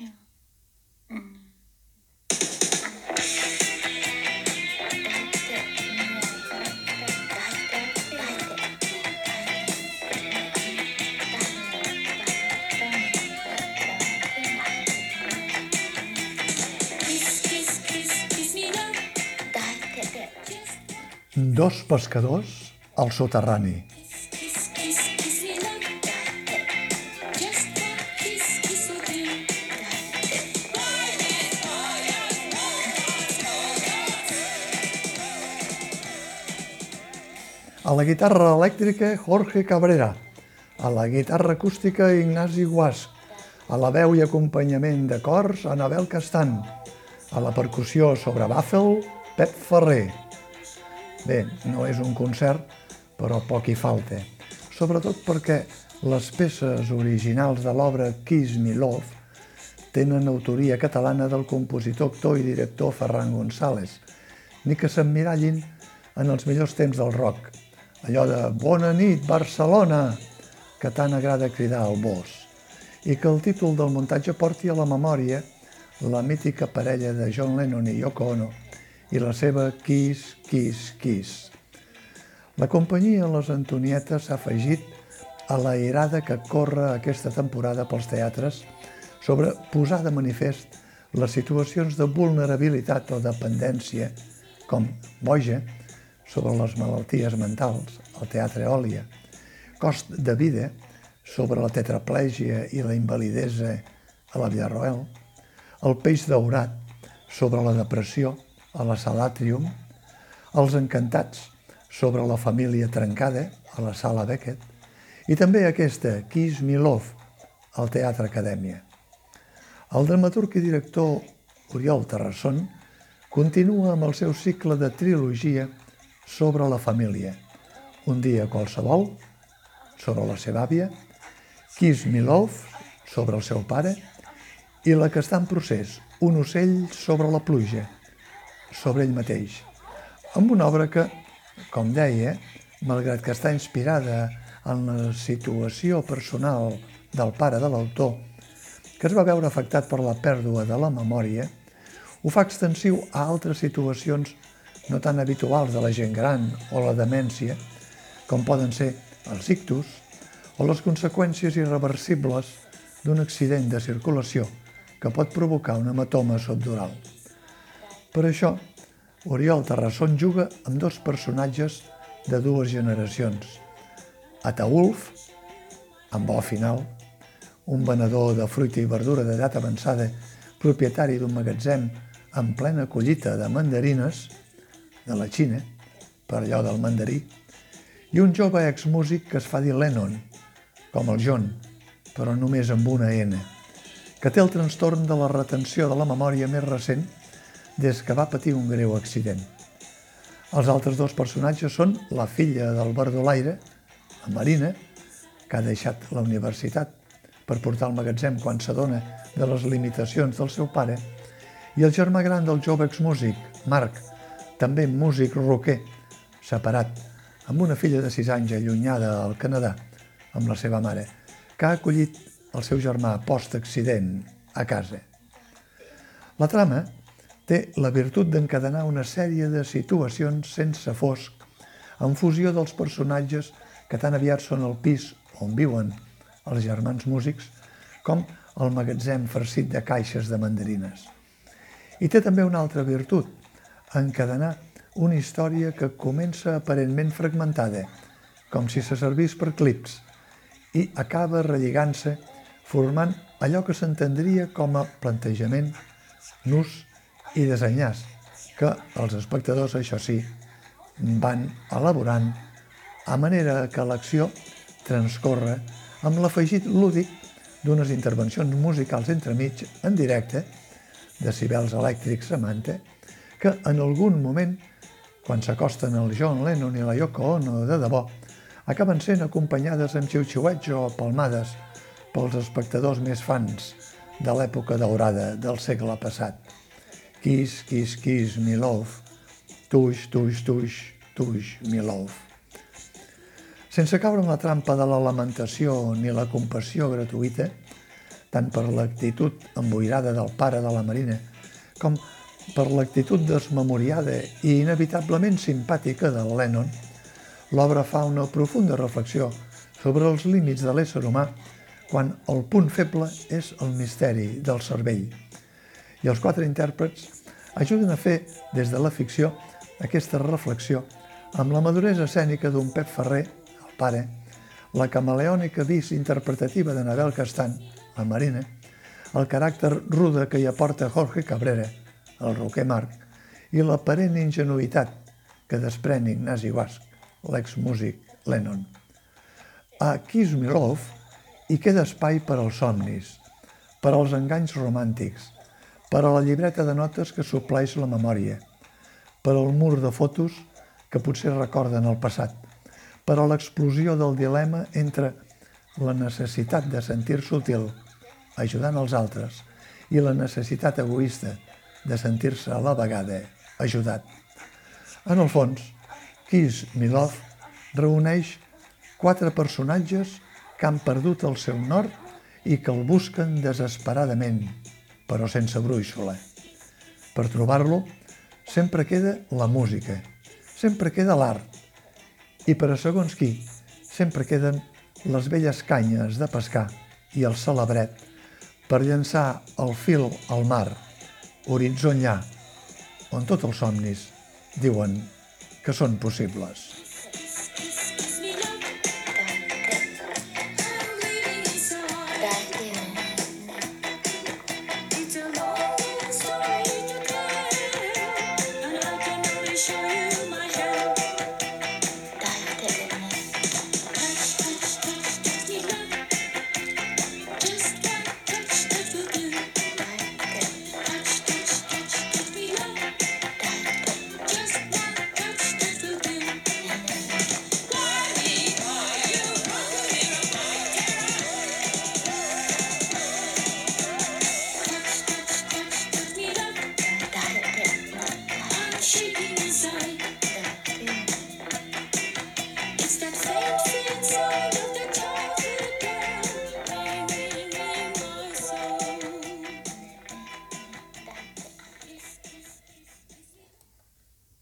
Mm. Dos pescadors al soterrani. A la guitarra elèctrica, Jorge Cabrera. A la guitarra acústica, Ignasi Guasc. A la veu i acompanyament de cors, Anabel Castan. A la percussió sobre bàfel, Pep Ferrer. Bé, no és un concert, però poc hi falta. Sobretot perquè les peces originals de l'obra Kiss Me Love tenen autoria catalana del compositor, actor i director Ferran González, ni que s'emmirallin en els millors temps del rock, allò de Bona nit, Barcelona, que tant agrada cridar al bos, i que el títol del muntatge porti a la memòria la mítica parella de John Lennon i Yoko Ono i la seva Kiss, Kiss, Kiss. La companyia Les Antonietes s'ha afegit a la irada que corre aquesta temporada pels teatres sobre posar de manifest les situacions de vulnerabilitat o dependència, com Boja, sobre les malalties mentals, al Teatre Òlia, Cost de vida, sobre la tetraplègia i la invalidesa a la Villarroel, El peix daurat, sobre la depressió, a la Sala Atrium, Els encantats, sobre la família trencada, a la Sala Beckett, i també aquesta, Kiss Me Love, al Teatre Acadèmia. El dramaturg i director Oriol Terrasson continua amb el seu cicle de trilogia sobre la família. Un dia qualsevol, sobre la seva àvia, Kiss Me Love, sobre el seu pare, i la que està en procés, Un ocell sobre la pluja, sobre ell mateix, amb una obra que, com deia, malgrat que està inspirada en la situació personal del pare de l'autor, que es va veure afectat per la pèrdua de la memòria, ho fa extensiu a altres situacions no tan habituals de la gent gran o la demència, com poden ser els ictus o les conseqüències irreversibles d'un accident de circulació que pot provocar un hematoma subdural. Per això, Oriol Terrasson juga amb dos personatges de dues generacions. Ataulf, amb bo final, un venedor de fruita i verdura d'edat avançada, propietari d'un magatzem en plena collita de mandarines, de la Xina, per allò del mandarí, i un jove exmúsic que es fa dir Lennon, com el John, però només amb una N, que té el trastorn de la retenció de la memòria més recent des que va patir un greu accident. Els altres dos personatges són la filla del verdolaire, la Marina, que ha deixat la universitat per portar al magatzem quan s'adona de les limitacions del seu pare, i el germà gran del jove exmúsic, Marc, també músic roquer, separat, amb una filla de 6 anys allunyada al Canadà, amb la seva mare, que ha acollit el seu germà post-accident a casa. La trama té la virtut d'encadenar una sèrie de situacions sense fosc en fusió dels personatges que tan aviat són el pis on viuen els germans músics com el magatzem farcit de caixes de mandarines. I té també una altra virtut, encadenar una història que comença aparentment fragmentada, com si se servís per clips, i acaba relligant-se formant allò que s'entendria com a plantejament, nus i desenllaç, que els espectadors, això sí, van elaborant a manera que l'acció transcorre amb l'afegit lúdic d'unes intervencions musicals entremig en directe, de cibels elèctrics a manta, que en algun moment, quan s'acosten el John Lennon i la Yoko Ono de debò, acaben sent acompanyades amb xiu-xiuets o palmades pels espectadors més fans de l'època daurada del segle passat. Kiss, kiss, kiss, me love. Tuix, tuix, tuix, tuix, me love. Sense caure en la trampa de la lamentació ni la compassió gratuïta, tant per l'actitud emboirada del pare de la Marina com per l'actitud desmemoriada i inevitablement simpàtica del Lennon, l'obra fa una profunda reflexió sobre els límits de l'ésser humà quan el punt feble és el misteri del cervell. I els quatre intèrprets ajuden a fer, des de la ficció, aquesta reflexió amb la maduresa escènica d'un Pep Ferrer, el pare, la camaleònica vis interpretativa de Nabel Castan, la Marina, el caràcter ruda que hi aporta Jorge Cabrera, el roquer Marc, i l'aparent ingenuïtat que desprèn Ignasi Guasc, l'ex-músic Lennon. A Love hi queda espai per als somnis, per als enganys romàntics, per a la llibreta de notes que supleix la memòria, per al mur de fotos que potser recorden el passat, per a l'explosió del dilema entre la necessitat de sentir-se útil ajudant els altres i la necessitat egoista de sentir-se a la vegada ajudat. En el fons, Love reuneix quatre personatges que han perdut el seu nord i que el busquen desesperadament, però sense brúixola. Per trobar-lo, sempre queda la música, sempre queda l'art, i per a segons qui, sempre queden les velles canyes de pescar i el celebret per llançar el fil al mar, horitzó on tots els somnis diuen que són possibles.